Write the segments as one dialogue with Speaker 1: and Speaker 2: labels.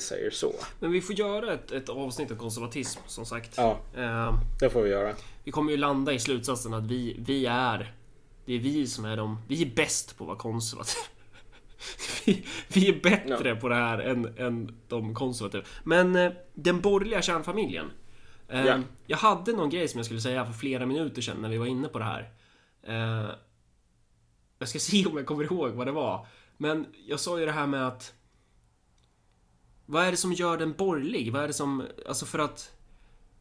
Speaker 1: säger så.
Speaker 2: Men vi får göra ett, ett avsnitt om konservatism som sagt.
Speaker 1: Ja,
Speaker 2: Eh,
Speaker 1: det får vi göra.
Speaker 2: vi kommer ju landa i slutsatsen att vi, vi är... Det är vi som är de... Vi är bäst på att vara konservativa. Vi, vi är bättre på det här än, än de konservativa. Men eh, den borgerliga kärnfamiljen. Eh,
Speaker 1: Ja.
Speaker 2: Jag hade någon grej som jag skulle säga för flera minuter sedan när vi var inne på det här. Eh, jag ska se om jag kommer ihåg vad det var. Men jag sa ju det här med att... Vad är det som gör den borgerlig? Vad är det som... Alltså för att...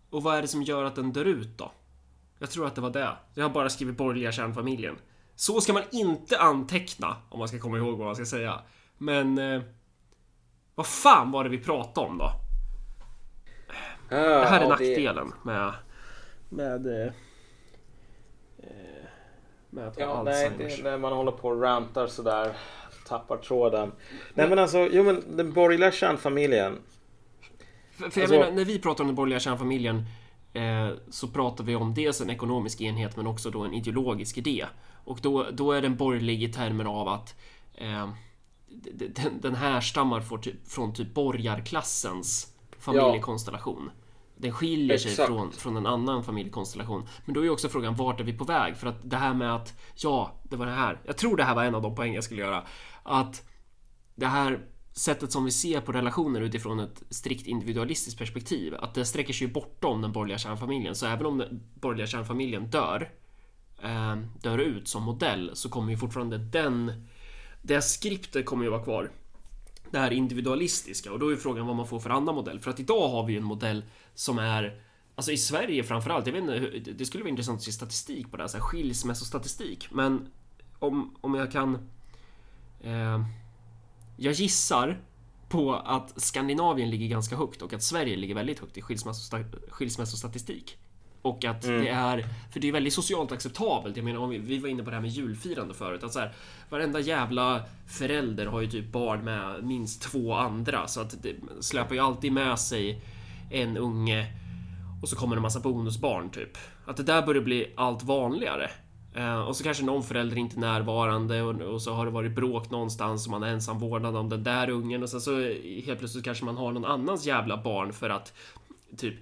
Speaker 2: Och vad är det som gör att den dör ut då? Jag tror att det var det. Jag har bara skrivit borgerliga kärnfamiljen. Så ska man inte anteckna om man ska komma ihåg vad man ska säga. Men... Eh, vad fan var det vi pratade om då? Det här är nackdelen med... Med... Eh, eh, med att ha
Speaker 1: Ja, nej,
Speaker 2: Alzheimers.
Speaker 1: det, när man håller på och rantar sådär. Tappar tråden. Nej men alltså, jo men den borgerliga kärnfamiljen.
Speaker 2: För, för jag
Speaker 1: Alltså-
Speaker 2: menar, när vi pratar om den borgerliga kärnfamiljen eh, så pratar vi om dels en ekonomisk enhet men också då en ideologisk idé. Och då, då är den borgerlig i termer av att eh, den, den härstammar från typ, från typ borgarklassens familjekonstellation. Den skiljer sig från, från en annan familjekonstellation. Men då är ju också frågan vart är vi på väg? För att det här med att ja, det var det här. Jag tror det här var en av de poäng jag skulle göra. Att det här sättet som vi ser på relationer utifrån ett strikt individualistiskt perspektiv, att det sträcker sig bortom den borgerliga kärnfamiljen. Så även om den borgerliga kärnfamiljen dör, eh, dör ut som modell, så kommer ju fortfarande den, det skriptet kommer ju vara kvar. Det här individualistiska och då är frågan vad man får för annan modell. För att idag har vi ju en modell som är Alltså i Sverige framförallt, jag vet inte, det skulle vara intressant att se statistik på det här, så här skilsmässostatistik. Men om, om jag kan eh, jag gissar på att Skandinavien ligger ganska högt och att Sverige ligger väldigt högt i skilsmässosta- skilsmässostatistik. Och att det är, för det är väldigt socialt acceptabelt. Jag menar, om vi, vi var inne på det här med julfirande förut. Att så här, varenda jävla förälder har ju typ barn med minst två andra. Så att det släpar ju alltid med sig en unge och så kommer det en massa bonusbarn typ. Att det där börjar bli allt vanligare. Eh, och så kanske någon förälder inte är närvarande och, och så har det varit bråk någonstans och man är ensam vårdnad om den där ungen och sen så eh, helt plötsligt kanske man har någon annans jävla barn för att typ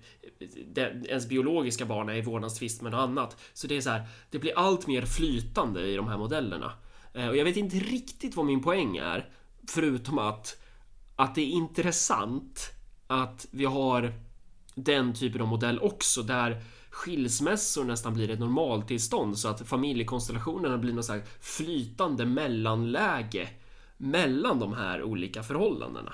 Speaker 2: ens biologiska barn är i vårdnadstvist med något annat. Så det är så här, det blir allt mer flytande i de här modellerna. Eh, och jag vet inte riktigt vad min poäng är, förutom att att det är intressant att vi har den typen av modell också där skilsmässor nästan blir ett normaltillstånd så att familjekonstellationerna blir något så flytande mellanläge mellan de här olika förhållandena.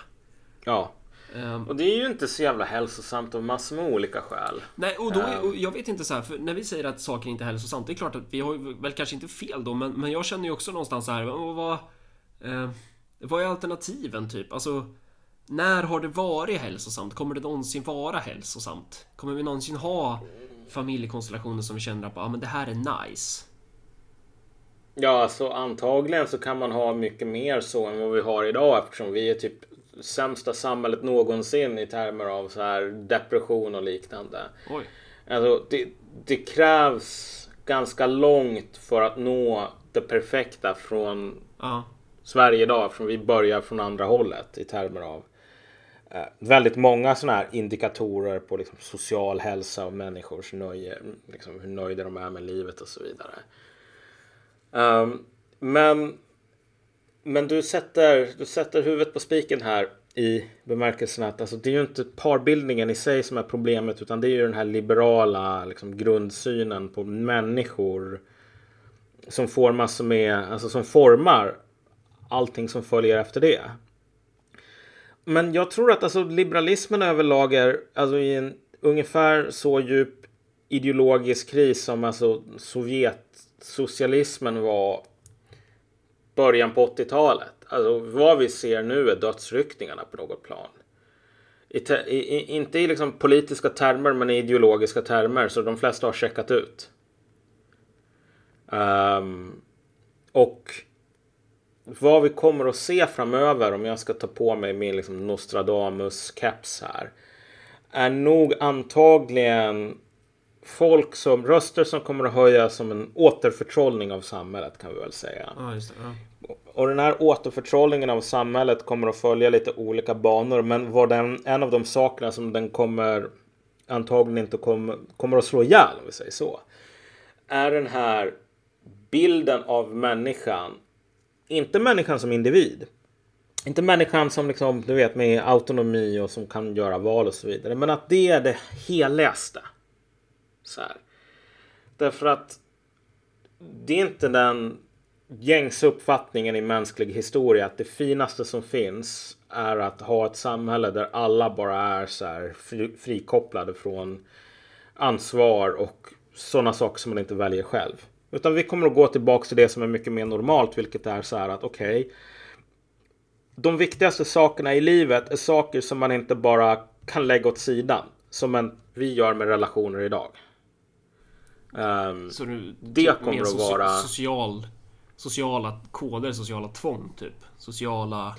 Speaker 1: Ja.
Speaker 2: Ehm,
Speaker 1: Och det är ju inte så jävla hälsosamt av massor med olika skäl.
Speaker 2: Nej, och då,
Speaker 1: Ehm.
Speaker 2: och jag vet inte så här, för när vi säger att saker inte är hälsosamt, det är klart att vi har väl kanske inte fel då, men, men jag känner ju också någonstans så här, vad, vad, eh, vad är alternativen typ? Alltså, när har det varit hälsosamt? Kommer det någonsin vara hälsosamt? Kommer vi någonsin ha familjekonstellationer som vi känner att, ja men det här är nice?
Speaker 1: Ja, alltså antagligen så kan man ha mycket mer så än vad vi har idag eftersom vi är typ sämsta samhället någonsin i termer av så här depression och liknande.
Speaker 2: Oj.
Speaker 1: Alltså det, det krävs ganska långt för att nå det perfekta från
Speaker 2: Ja.
Speaker 1: Sverige idag eftersom vi börjar från andra hållet i termer av Eh, väldigt många sådana här indikatorer på liksom, social hälsa och människors nöje, liksom, hur nöjda de är med livet och så vidare. Um, men men du sätter, du sätter huvudet på spiken här i bemärkelsen att alltså, det är ju inte parbildningen i sig som är problemet utan det är ju den här liberala liksom, grundsynen på människor som formas med, alltså som formar allting som följer efter det. Men jag tror att alltså, liberalismen överlag är alltså, i en ungefär så djup ideologisk kris som alltså, Sovjetsocialismen var början på 80-talet. Alltså vad vi ser nu är dödsryckningarna på något plan. I te- i, i, inte i liksom politiska termer men i ideologiska termer så de flesta har checkat ut. Um, och vad vi kommer att se framöver om jag ska ta på mig min liksom Nostradamus-keps här är nog antagligen folk som röster som kommer att höjas som en återförtrollning av samhället kan vi väl säga.
Speaker 2: Ja, det. Ja.
Speaker 1: och den här återförtrollningen av samhället kommer att följa lite olika banor. Men vad den, en av de sakerna som den kommer antagligen inte kommer, kommer att slå ihjäl, om vi säger så. Är den här bilden av människan. Inte människan som individ. Inte människan som liksom, du vet, med autonomi och som kan göra val och så vidare. Men att det är det heligaste. Så här. Därför att det är inte den gängse uppfattningen i mänsklig historia att det finaste som finns är att ha ett samhälle där alla bara är så här frikopplade från ansvar och sådana saker som man inte väljer själv. Utan vi kommer att gå tillbaka till det som är mycket mer normalt, vilket är så här att okej. Okay, de viktigaste sakerna i livet är saker som man inte bara kan lägga åt sidan. Som en, vi gör med relationer idag.
Speaker 2: Um, så du, det kommer att vara... Social, sociala koder, sociala tvång typ? Sociala...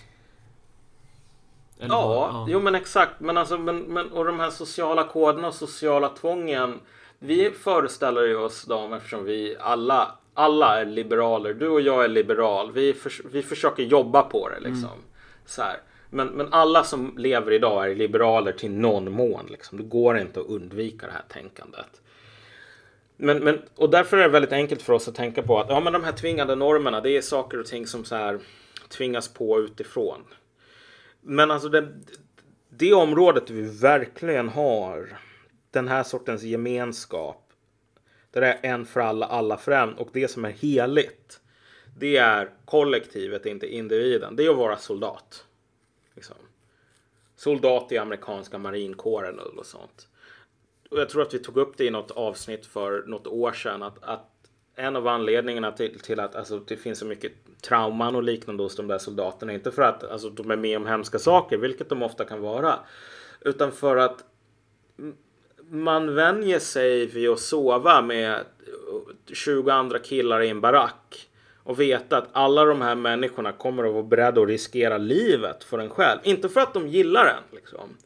Speaker 1: Eller ja, vad? ja, jo men exakt. Men alltså, men, men, och de här sociala koderna och sociala tvången. Vi föreställer ju oss dem eftersom vi alla, alla är liberaler. Du och jag är liberal. Vi, för, vi försöker jobba på det liksom. Mm. Så här. Men, men alla som lever idag är liberaler till någon mån. Liksom. Det går inte att undvika det här tänkandet. Men, men, och därför är det väldigt enkelt för oss att tänka på att ja, men de här tvingande normerna, det är saker och ting som så här tvingas på utifrån. Men alltså det, det området vi verkligen har den här sortens gemenskap. Där det är en för alla, alla för en och det som är heligt. Det är kollektivet, inte individen. Det är att vara soldat. Liksom. Soldat i amerikanska marinkåren och sånt och jag tror att vi tog upp det i något avsnitt för något år sedan. Att, att en av anledningarna till, till att alltså, det finns så mycket trauman och liknande hos de där soldaterna. Inte för att alltså, de är med om hemska saker, vilket de ofta kan vara. Utan för att man vänjer sig vid att sova med 20 andra killar i en barack. Och veta att alla de här människorna kommer att vara beredda att riskera livet för en själv. Inte för att de gillar en. Liksom.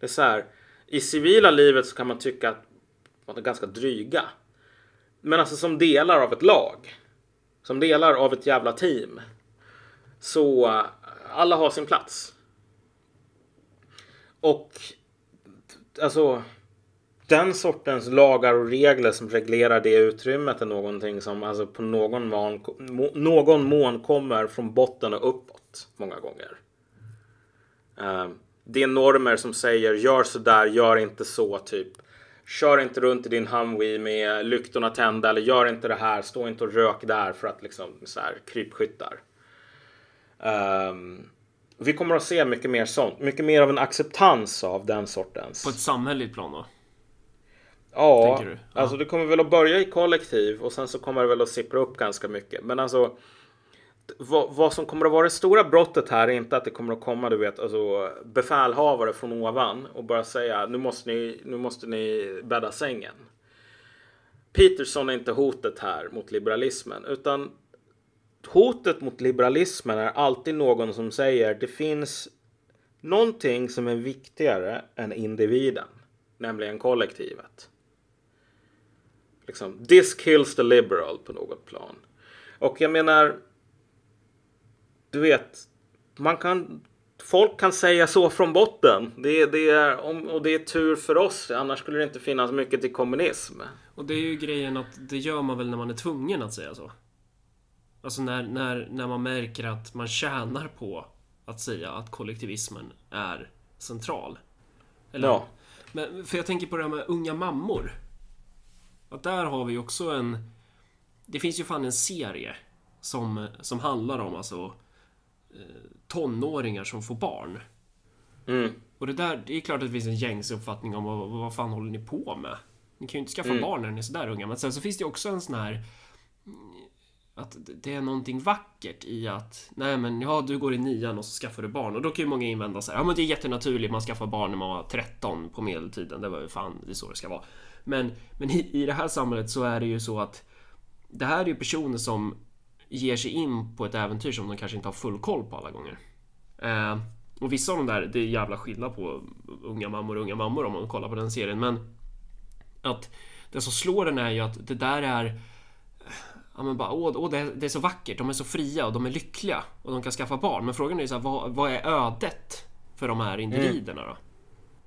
Speaker 1: Det är så här i civila livet så kan man tycka att man är ganska dryga. Men alltså som delar av ett lag. Som delar av ett jävla team. Så alla har sin plats. Och alltså den sortens lagar och regler som reglerar det utrymmet är någonting som alltså på någon mån, någon mån kommer från botten och uppåt många gånger. Eh, det är normer som säger gör sådär, gör inte så typ. Kör inte runt i din Humvee med lyktorna tända eller gör inte det här, stå inte och rök där för att liksom så här krypskyttar. Um, vi kommer att se mycket mer sånt, mycket mer av en acceptans av den sortens.
Speaker 2: På ett samhälleligt plan då?
Speaker 1: Ja, ja, alltså det kommer väl att börja i kollektiv och sen så kommer det väl att sippra upp ganska mycket. Men alltså vad, vad, som kommer att vara det stora brottet här är inte att det kommer att komma du vet, alltså, befälhavare från ovan och bara säga nu måste ni, nu måste ni bädda sängen. Peterson är inte hotet här mot liberalismen utan hotet mot liberalismen är alltid någon som säger det finns någonting som är viktigare än individen, nämligen kollektivet. Liksom, this kills the liberal på något plan. Och jag menar, du vet, man kan Folk kan säga så från botten. Det, det är, och det är tur för oss. Annars skulle det inte finnas mycket till kommunism.
Speaker 2: Och det är ju grejen att det gör man väl när man är tvungen att säga så. Alltså när, när, när man märker att man tjänar på att säga att kollektivismen är central. Eller, ja. Men, för jag tänker på det här med unga mammor. Att där har vi också en... Det finns ju fan en serie som, som handlar om alltså tonåringar som får barn. Mm. Och det där, det är klart att det finns en gängs uppfattning om vad, vad fan håller ni på med? Ni kan ju inte skaffa mm. barn när ni är sådär unga. Men sen så finns det också en sån här att det är någonting vackert i att nej men ja du går i nian och så skaffar du barn och då kan ju många invända så här, ja men det är jättenaturligt man skaffar barn när man var 13 på medeltiden det var ju fan det är så det ska vara men, men i, i det här samhället så är det ju så att det här är ju personer som ger sig in på ett äventyr som de kanske inte har full koll på alla gånger. Eh, och vissa av de där, det är jävla skillnad på unga mammor och unga mammor om man kollar på den serien. Men att det som slår den är ju att det där är Ja men bara, åh, åh det, är, det är så vackert, de är så fria och de är lyckliga och de kan skaffa barn. Men frågan är ju så här, vad, vad är ödet för de här individerna då?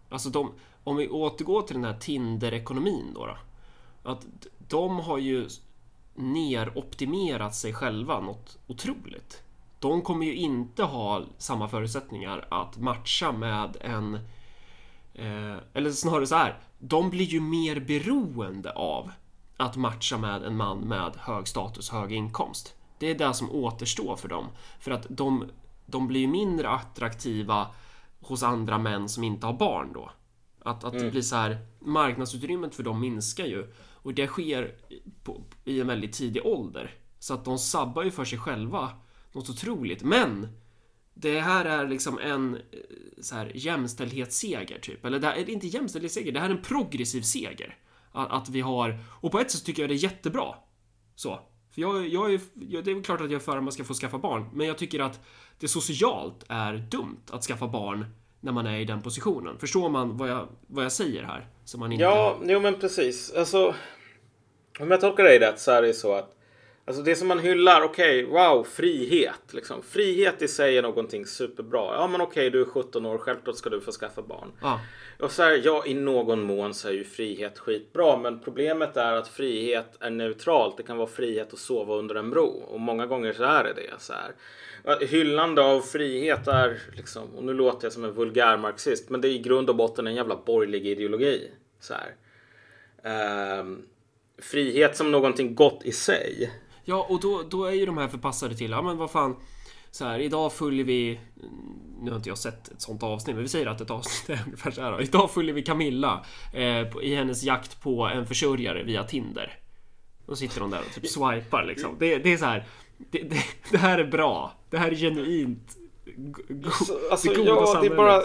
Speaker 2: Alltså de, om vi återgår till den här Tinder-ekonomin då, då. Att de har ju neroptimerat sig själva något otroligt. De kommer ju inte ha samma förutsättningar att matcha med en... Eh, eller snarare så här. De blir ju mer beroende av att matcha med en man med hög status, hög inkomst. Det är det som återstår för dem. För att de, de blir mindre attraktiva hos andra män som inte har barn då. Att, att det blir så här, marknadsutrymmet för dem minskar ju. Och det sker på, i en väldigt tidig ålder. Så att de sabbar ju för sig själva något otroligt. Men det här är liksom en eh, så här, jämställdhetsseger typ. Eller det här är inte jämställdhetsseger, det här är en progressiv seger. Att, att vi har, och på ett sätt tycker jag det är jättebra. Så. För jag, jag är, jag, det är klart att jag är för att man ska få skaffa barn, men jag tycker att det socialt är dumt att skaffa barn när man är i den positionen. Förstår man vad jag, vad jag säger här? Så man inte...
Speaker 1: Ja, jo men precis. Alltså, om jag tolkar dig rätt så är det så att Alltså det som man hyllar, okej, okay, wow, frihet. Liksom. Frihet i sig är någonting superbra. Ja men okej, okay, du är 17 år, självklart ska du få skaffa barn.
Speaker 2: Ja.
Speaker 1: Och så här, ja i någon mån så är ju frihet skitbra. Men problemet är att frihet är neutralt. Det kan vara frihet att sova under en bro. Och många gånger så är det det. Så här. Hyllande av frihet är liksom, och nu låter jag som en vulgär marxist, men det är i grund och botten en jävla borgerlig ideologi. Så här. Um, frihet som någonting gott i sig.
Speaker 2: Ja, och då, då är ju de här förpassade till, ja men vad fan. Så här, idag följer vi... Nu har inte jag sett ett sånt avsnitt, men vi säger att ett avsnitt är ungefär så här. Idag följer vi Camilla eh, i hennes jakt på en försörjare via Tinder. Då sitter hon där och typ swipar liksom. Det, det är så här. Det, det, det, här är bra. Det här är genuint.
Speaker 1: Go, alltså, alltså det goda ja, samhället. det bara...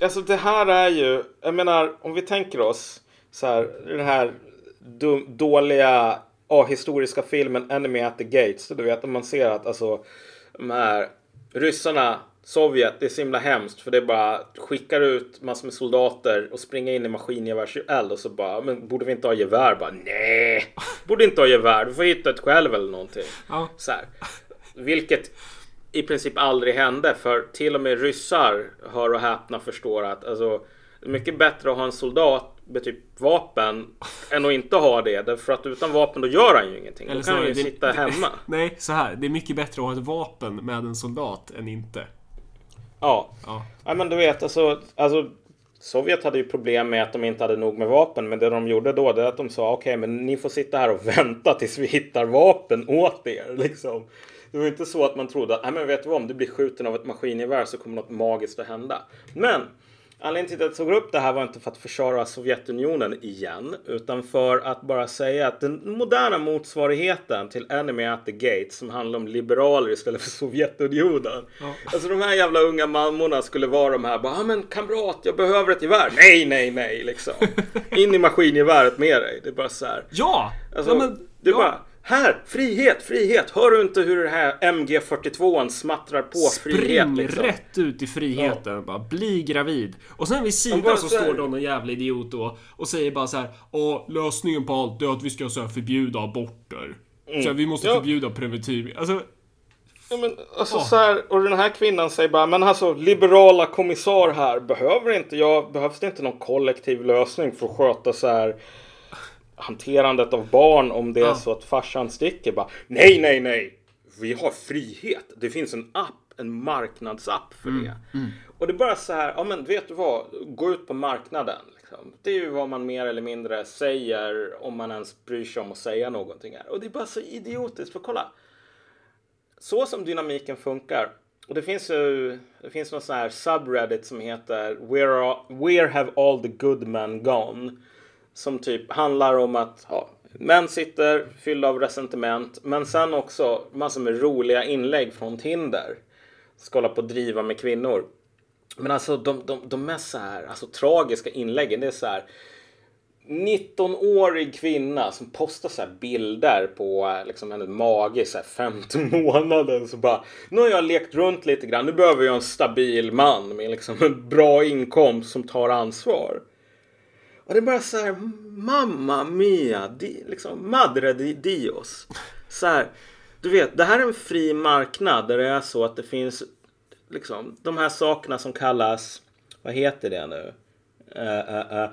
Speaker 1: Alltså det här är ju, jag menar om vi tänker oss så här, den här dum, dåliga ahistoriska filmen Enemy at the Gates. Du vet, man ser att alltså de här ryssarna, Sovjet, det är så himla hemskt för det är bara skickar ut massor med soldater och springer in i maskingevärseld och så bara, men borde vi inte ha gevär? Bara, nej, borde inte ha gevär. Du får hitta ett själv eller någonting.
Speaker 2: Ja.
Speaker 1: Så här. Vilket i princip aldrig hände för till och med ryssar, hör och häpna, förstår att alltså, det är mycket bättre att ha en soldat med typ vapen än att inte ha det. Därför att utan vapen då gör han ju ingenting. Eller då kan han ju det, sitta hemma.
Speaker 2: Nej, så här. Det är mycket bättre att ha ett vapen med en soldat än inte.
Speaker 1: Ja. Ja, ja men du vet alltså, alltså Sovjet hade ju problem med att de inte hade nog med vapen. Men det de gjorde då det är att de sa okej, okay, men ni får sitta här och vänta tills vi hittar vapen åt er. Liksom. Det var inte så att man trodde att, nej men vet du vad, om du blir skjuten av ett maskingevär så kommer något magiskt att hända. Men Anledningen till att jag tog upp det här var inte för att försvara Sovjetunionen igen, utan för att bara säga att den moderna motsvarigheten till Enemy at the Gates som handlar om liberaler istället för Sovjetunionen. Ja. Alltså de här jävla unga mammorna skulle vara de här bara, ja men kamrat, jag behöver ett gevär. Nej, nej, nej, liksom. In i maskingeväret med dig. Det är bara så här.
Speaker 2: Ja!
Speaker 1: Alltså,
Speaker 2: ja, men,
Speaker 1: det är ja. bara, här, frihet, frihet. Hör du inte hur det här MG42 smattrar på
Speaker 2: Spring
Speaker 1: frihet?
Speaker 2: Spring liksom? rätt ut i friheten. Ja. Bara bli gravid. Och sen vid sidan så står det någon jävla idiot då och säger bara så här. Ja, lösningen på allt är att vi ska så här, förbjuda aborter. Mm. Så här, vi måste ja. förbjuda preventiv. Alltså,
Speaker 1: Ja, men, alltså, oh. så här, och den här kvinnan säger bara, men alltså liberala kommissar här, behöver inte jag, behövs det inte någon kollektiv lösning för att sköta så här hanterandet av barn om det är så att farsan sticker bara nej, nej, nej. Vi har frihet. Det finns en app, en marknadsapp för mm. det. Mm. Och det är bara så här, ja men vet du vad, gå ut på marknaden. Liksom. Det är ju vad man mer eller mindre säger om man ens bryr sig om att säga någonting här. Och det är bara så idiotiskt, för kolla. Så som dynamiken funkar. Och det finns ju, det finns någon sån här subreddit som heter Where, are, where have all the good men gone? Som typ handlar om att ja, män sitter fyllda av resentiment. Men sen också massor med roliga inlägg från Tinder. Ska hålla på att driva med kvinnor. Men alltså de, de, de mest så här, alltså, tragiska inläggen det är så här. 19-årig kvinna som postar så bilder på liksom hennes mage i så 15 månader. Så bara, nu har jag lekt runt lite grann. Nu behöver jag en stabil man med liksom en bra inkomst som tar ansvar. Och det är bara så här, mamma mia, di, liksom, madre di dios. Så här, du vet, det här är en fri marknad där det är så att det finns liksom de här sakerna som kallas, vad heter det nu? Uh, uh, uh,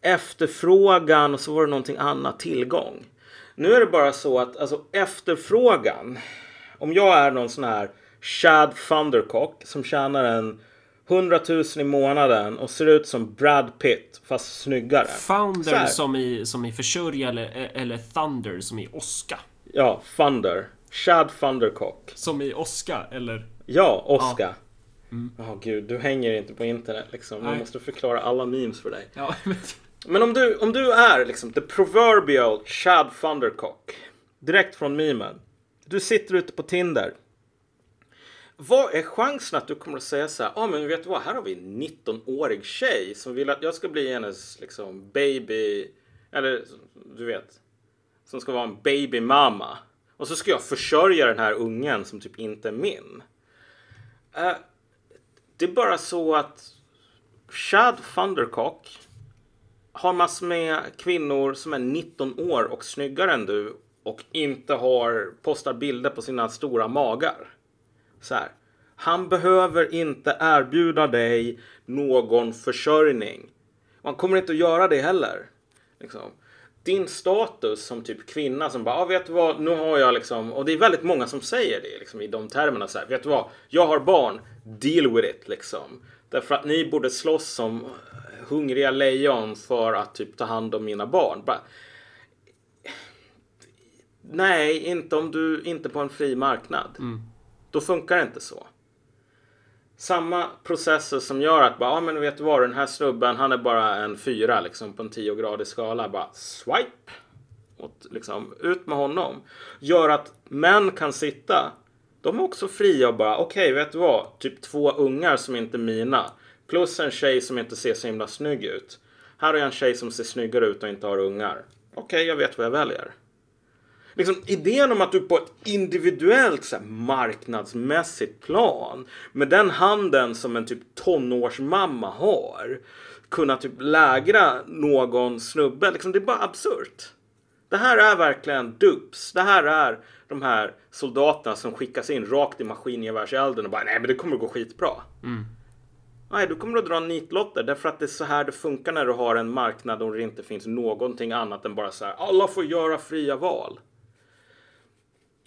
Speaker 1: efterfrågan och så var det någonting annat, tillgång. Nu är det bara så att alltså, efterfrågan, om jag är någon sån här Chad Thundercock som tjänar en 100 000 i månaden och ser ut som Brad Pitt fast snyggare.
Speaker 2: Founder som i, som i försörja eller, eller Thunder som i Oska.
Speaker 1: Ja, Thunder. Chad Thundercock.
Speaker 2: Som i Oska eller?
Speaker 1: Ja, Oska. Ja. Mm. Oh, gud, du hänger inte på internet liksom. Jag måste förklara alla memes för dig. Ja, men... men om du, om du är liksom the proverbial Chad Thundercock. Direkt från memen. Du sitter ute på Tinder. Vad är chansen att du kommer att säga så här? Ja, ah, men vet du vad? Här har vi en 19-årig tjej som vill att jag ska bli hennes liksom baby. Eller du vet. Som ska vara en babymamma. Och så ska jag försörja den här ungen som typ inte är min. Uh, det är bara så att Chad Thundercock har massor med kvinnor som är 19 år och snyggare än du och inte har postar bilder på sina stora magar. Så här. Han behöver inte erbjuda dig någon försörjning. Man kommer inte att göra det heller. Liksom. Din status som typ kvinna som bara, ah, vet du vad, nu har jag liksom, och det är väldigt många som säger det liksom, i de termerna så här, vet du vad, jag har barn, deal with it liksom. Därför att ni borde slåss som hungriga lejon för att typ ta hand om mina barn. Bara, nej, inte om du inte på en fri marknad. Mm. Då funkar det inte så. Samma processer som gör att bara, ja men vet du vad, den här snubben han är bara en fyra liksom på en 10-gradig skala. Bara swipe. Och liksom ut med honom. Gör att män kan sitta. De är också fria och bara, okej okay, vet du vad, typ två ungar som inte är mina. Plus en tjej som inte ser så himla snygg ut. Här har jag en tjej som ser snyggare ut och inte har ungar. Okej, okay, jag vet vad jag väljer liksom, idén om att du på ett individuellt så här, marknadsmässigt plan med den handen som en typ tonårsmamma har kunna typ lägra någon snubbe. Liksom, det är bara absurt. Det här är verkligen dupes. Det här är de här soldaterna som skickas in rakt i maskingevärselden och bara nej men det kommer att gå skitbra. Mm. Nej, du kommer att dra nitlotter därför att det är så här det funkar när du har en marknad och det inte finns någonting annat än bara så här. Alla får göra fria val.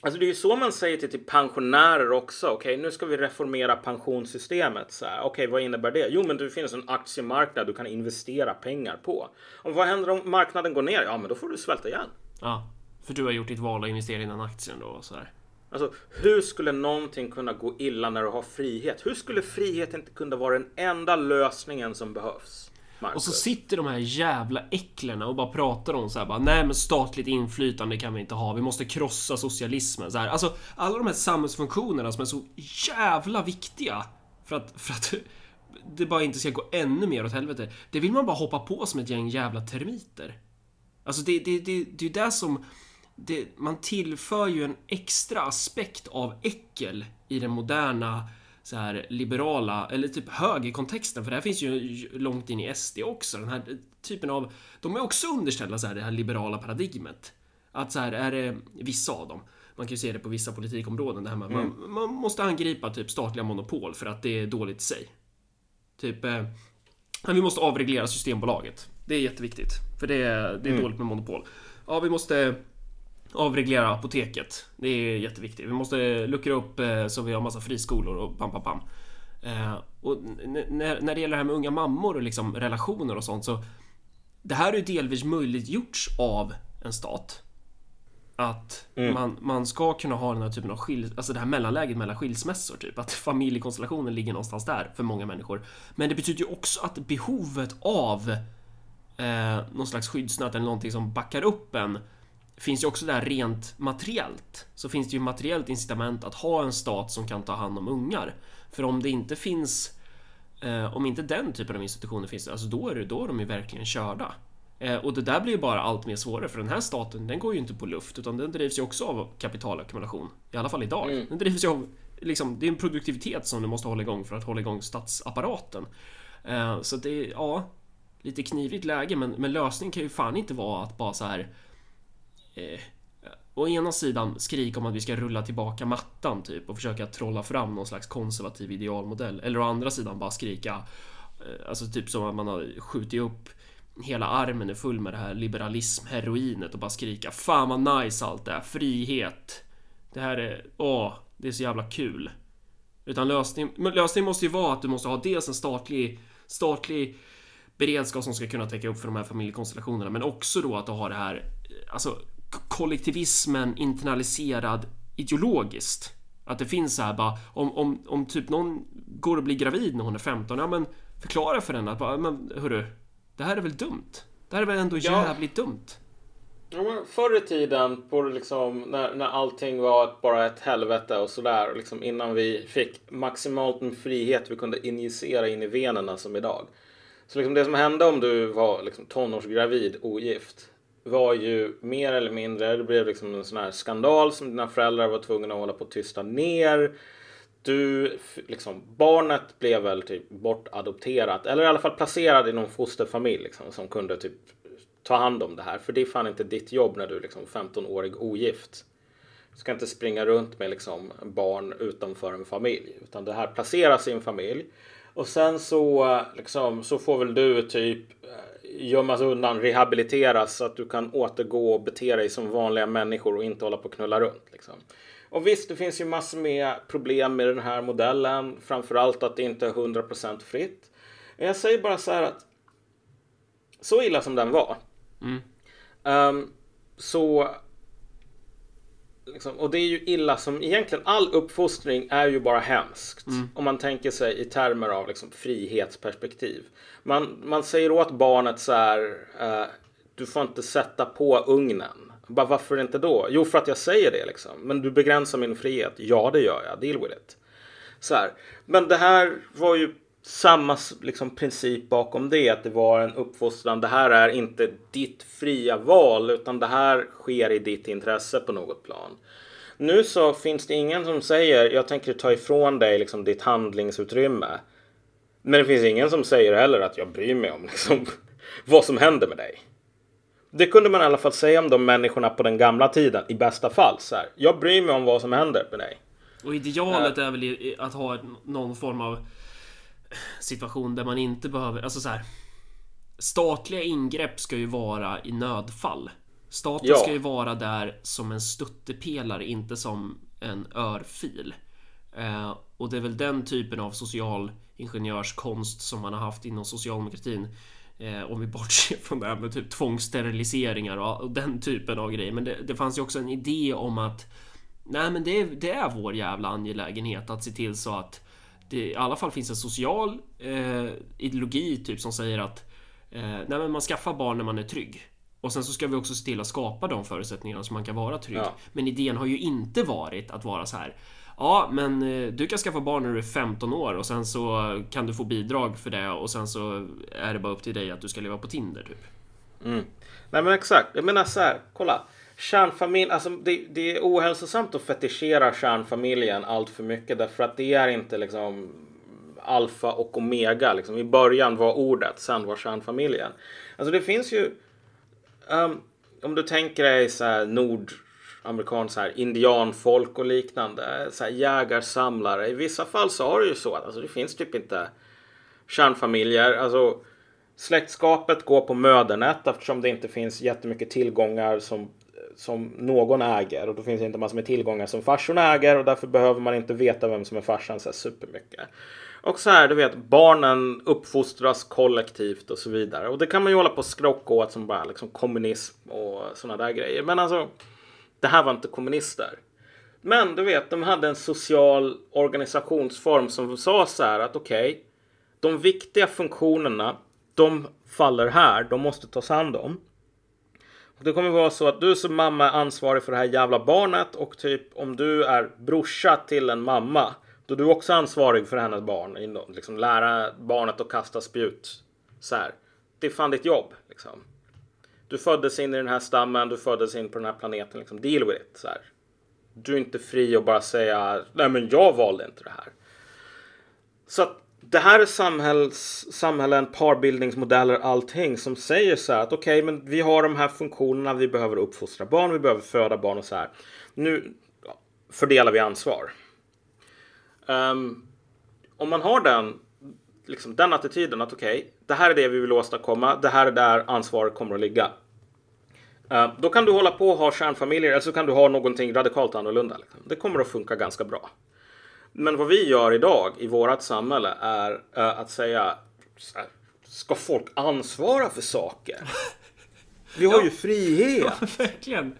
Speaker 1: Alltså det är ju så man säger till, till pensionärer också. Okej, okay, nu ska vi reformera pensionssystemet. Okej, okay, vad innebär det? Jo, men det finns en aktiemarknad du kan investera pengar på. Och vad händer om marknaden går ner? Ja, men då får du svälta igen.
Speaker 2: Ja, för du har gjort ditt val att investera i den aktien då. Så här.
Speaker 1: Alltså, hur skulle någonting kunna gå illa när du har frihet? Hur skulle frihet inte kunna vara den enda lösningen som behövs?
Speaker 2: Marcus. Och så sitter de här jävla äcklena och bara pratar om så här bara, nej men statligt inflytande kan vi inte ha, vi måste krossa socialismen. Så här. Alltså alla de här samhällsfunktionerna som är så jävla viktiga för att, för att det bara inte ska gå ännu mer åt helvete. Det vill man bara hoppa på som ett gäng jävla termiter. Alltså det, det, det, det är ju det som det, man tillför ju en extra aspekt av äckel i den moderna så här liberala, eller typ högerkontexten, för det här finns ju långt in i SD också, den här typen av... De är också underställda så här, det här liberala paradigmet. Att så här är det vissa av dem. Man kan ju se det på vissa politikområden, det här med mm. man, man, måste angripa typ statliga monopol för att det är dåligt i sig. Typ... Eh, vi måste avreglera Systembolaget. Det är jätteviktigt, för det är, det är mm. dåligt med monopol. Ja, vi måste avreglera apoteket. Det är jätteviktigt. Vi måste luckra upp eh, så vi har massa friskolor och pam, pam, pam. Eh, och när, när det gäller det här med unga mammor och liksom relationer och sånt så det här är ju delvis möjliggjorts av en stat. Att mm. man, man ska kunna ha den här typen av skil, alltså det här mellanläget mellan skilsmässor typ. Att familjekonstellationen ligger någonstans där för många människor. Men det betyder ju också att behovet av eh, någon slags skyddsnät eller någonting som backar upp en finns ju också där rent materiellt så finns det ju materiellt incitament att ha en stat som kan ta hand om ungar. För om det inte finns eh, om inte den typen av institutioner finns, alltså då är, det, då är de ju verkligen körda. Eh, och det där blir ju bara allt mer svårare för den här staten, den går ju inte på luft utan den drivs ju också av kapitalackumulation. I alla fall idag. Mm. Den drivs ju av, liksom, det är en produktivitet som du måste hålla igång för att hålla igång statsapparaten. Eh, så det är, ja, lite knivigt läge men, men lösningen kan ju fan inte vara att bara så här eh, å ena sidan skrika om att vi ska rulla tillbaka mattan typ och försöka trolla fram någon slags konservativ idealmodell. Eller å andra sidan bara skrika eh, Alltså typ som att man har skjutit upp hela armen är full med det här liberalism-heroinet och bara skrika Fan vad nice allt det här frihet. Det här är, åh, det är så jävla kul. Utan lösning, lösningen måste ju vara att du måste ha dels en statlig, statlig beredskap som ska kunna täcka upp för de här familjekonstellationerna, men också då att du har det här, eh, alltså kollektivismen internaliserad ideologiskt. Att det finns så här bara, om, om, om typ någon går och blir gravid när hon är 15, ja men förklara för henne att bara, men hörru, det här är väl dumt? Det här är väl ändå
Speaker 1: Ja.
Speaker 2: jävligt dumt?
Speaker 1: Ja, förr i tiden, på liksom, när, när allting var bara ett helvete och sådär, liksom innan vi fick maximalt med frihet vi kunde injicera in i venerna som idag. Så liksom det som hände om du var liksom tonårsgravid, ogift, var ju mer eller mindre, det blev liksom en sån här skandal som dina föräldrar var tvungna att hålla på att tysta ner. Du, liksom, barnet blev väl typ bortadopterat eller i alla fall placerad i någon fosterfamilj liksom, som kunde typ ta hand om det här. För det är fan inte ditt jobb när du är liksom 15-årig ogift. Du ska inte springa runt med liksom barn utanför en familj. Utan det här placeras i en familj. Och sen så, liksom, så får väl du typ eh, gömmas undan, rehabiliteras så att du kan återgå och bete dig som vanliga människor och inte hålla på och knulla runt. Liksom. Och visst, det finns ju massor med problem med den här modellen. Framförallt att det inte är 100% fritt. Jag säger bara så här att så illa som den var. ehm, så liksom, och det är ju illa som egentligen all uppfostring är ju bara hemskt. Om man tänker sig i termer av liksom, frihetsperspektiv. Man, man säger åt barnet så här. eh, du får inte sätta på ugnen. Bara, varför inte då? Jo, för att jag säger det liksom. Men du begränsar min frihet. Ja, det gör jag. Deal with it. Så här. Men det här var ju samma liksom, princip bakom det. Att det var en uppfostran. Det här är inte ditt fria val. Utan det här sker i ditt intresse på något plan. Nu så finns det ingen som säger jag tänker ta ifrån dig liksom, ditt handlingsutrymme. Men det finns ingen som säger heller att jag bryr mig om liksom, vad som händer med dig. Det kunde man i alla fall säga om de människorna på den gamla tiden i bästa fall. Så här, jag bryr mig om vad som händer med dig.
Speaker 2: Och idealet är väl att ha någon form av situation där man inte behöver, alltså så här. Statliga ingrepp ska ju vara i nödfall. Staten
Speaker 1: Ja.
Speaker 2: ska ju vara där som en stöttepelare, inte som en örfil. Eh, och det är väl den typen av social ingenjörskonst som man har haft inom socialdemokratin. Eh, om vi bortser från det här med typ tvångssteriliseringar och, och den typen av grejer. Men det, det fanns ju också en idé om att Nej men det det är vår jävla angelägenhet att se till så att det i alla fall finns en social eh, ideologi typ som säger att eh, man skaffar barn när man är trygg. Och sen så ska vi också se till att skapa de förutsättningarna så man kan vara trygg.
Speaker 1: Ja.
Speaker 2: Men idén har ju inte varit att vara så här. Ja, men eh, du kan skaffa barn när du är 15 år och sen så kan du få bidrag för det och sen så är det bara upp till dig att du ska leva på Tinder typ.
Speaker 1: Nej men exakt. Jag menar så här, kolla. Kärnfamilj, alltså det, det är ohälsosamt att fetischera kärnfamiljen allt för mycket därför att det är inte liksom alfa och omega. Liksom. I början var ordet, sen var kärnfamiljen. Alltså det finns ju, um, om du tänker dig så här nordamerikansk så här indianfolk och liknande, så här jägarsamlare. I vissa fall så har det ju så att alltså, det finns typ inte kärnfamiljer. Alltså, släktskapet går på mödernet eftersom det inte finns jättemycket tillgångar som, som någon äger. Och då finns det inte massor med tillgångar som farsorna äger och därför behöver man inte veta vem som är farsan så här supermycket. Och så här, du vet, barnen uppfostras kollektivt och så vidare. Och det kan man ju hålla på och skrocka åt som bara liksom kommunism och sådana där grejer. Men alltså, det här var inte kommunister. Men du vet, de hade en social organisationsform som sa så här att okej, de viktiga funktionerna, de faller här, de måste tas hand om. Det kommer vara så att du som mamma är ansvarig för det här jävla barnet och typ om du är brorsa till en mamma, då är du också ansvarig för hennes barn. Liksom lära barnet att kasta spjut. Så här. Det är fan ditt jobb. Liksom. Du föddes in i den här stammen, du föddes in på den här planeten. Liksom. Deal with it. Så här. Du är inte fri att bara säga nej men jag valde inte det här. Så att det här är samhälls, samhällen, parbildningsmodeller, allting som säger så här att okej, okay, men vi har de här funktionerna, vi behöver uppfostra barn, vi behöver föda barn och så här. Nu fördelar vi ansvar. Um, om man har den, liksom, den attityden att okej, okay, det här är det vi vill åstadkomma, det här är där ansvaret kommer att ligga. Uh, då kan du hålla på och ha kärnfamiljer eller så kan du ha någonting radikalt annorlunda. Liksom. Det kommer att funka ganska bra. Men vad vi gör idag i vårt samhälle är uh, att säga Ska folk ansvara för saker? Vi har ja. ju frihet.
Speaker 2: Ja, verkligen.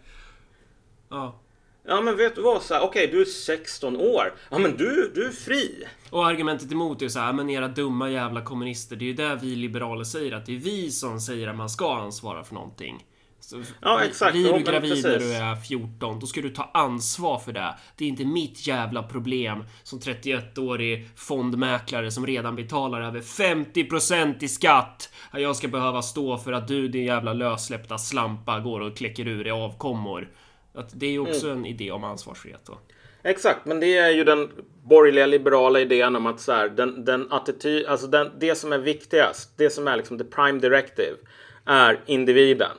Speaker 2: Ja.
Speaker 1: Ja men vet du vad, okej okay, du är 16 år. Ja men du, du är fri.
Speaker 2: Och argumentet emot är så här, men era dumma jävla kommunister. Det är ju det vi liberaler säger, att det är vi som säger att man ska ansvara för någonting.
Speaker 1: Så ja, exakt.
Speaker 2: Blir du gravid när du är 14, då ska du ta ansvar för det. Det är inte mitt jävla problem som 31-årig fondmäklare som redan betalar över 50% i skatt. Att jag ska behöva stå för att du, din jävla lössläppta slampa, går och kläcker ur i avkommor. Att det är också mm. en idé om ansvarsfrihet då.
Speaker 1: Exakt, men det är ju den borgerliga liberala idén om att så här, den, den attityd, alltså den, det som är viktigast, det som är liksom the prime directive, är individen.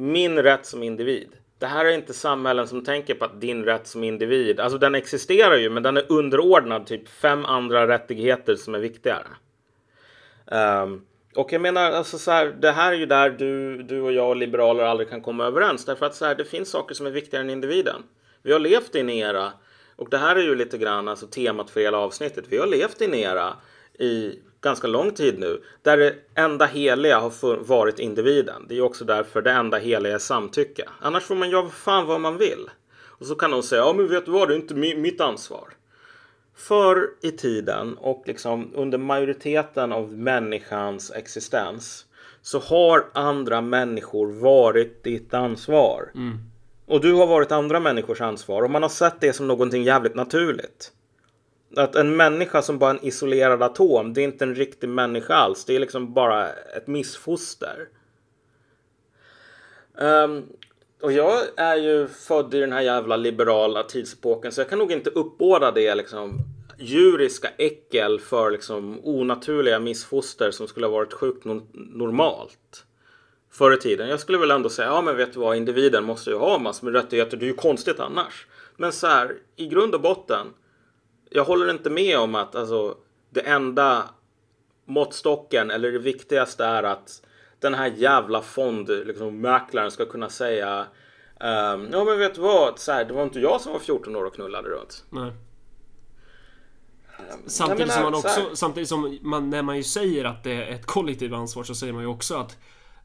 Speaker 1: Min rätt som individ. Det här är inte samhällen som tänker på att din rätt som individ, alltså den existerar ju, men den är underordnad typ fem andra rättigheter som är viktigare. Um, och jag menar, alltså så här, det här är ju där du, du och jag och liberaler aldrig kan komma överens. Därför att så här, det finns saker som är viktigare än individen. Vi har levt i en era, och det här är ju lite grann alltså temat för hela avsnittet. Vi har levt i en era i ganska lång tid nu där det enda heliga har varit individen. Det är också därför det enda heliga är samtycke. Annars får man göra fan vad man vill. Och så kan någon säga, ja men vet du vad, det är inte mitt ansvar. Förr i tiden och liksom under majoriteten av människans existens så har andra människor varit ditt ansvar. Mm. Och du har varit andra människors ansvar och man har sett det som någonting jävligt naturligt. Att en människa som bara är en isolerad atom, det är inte en riktig människa alls. Det är liksom bara ett missfoster. Um, och jag är ju född i den här jävla liberala tidsepoken så jag kan nog inte uppbåda det liksom djuriska äckel för liksom onaturliga missfoster som skulle ha varit sjukt normalt förr i tiden. Jag skulle väl ändå säga, ja men vet du vad, individen måste ju ha massor med rättigheter, det är ju konstigt annars. Men så här, i grund och botten, jag håller inte med om att alltså, det enda måttstocken eller det viktigaste är att den här jävla fondmäklaren liksom, ska kunna säga um, Ja men vet du vad, så här, det var inte jag som var 14 år och knullade runt.
Speaker 2: Nej. Samtidigt, menar, som man också, samtidigt som man, när man ju säger att det är ett kollektivt ansvar så säger man ju också att,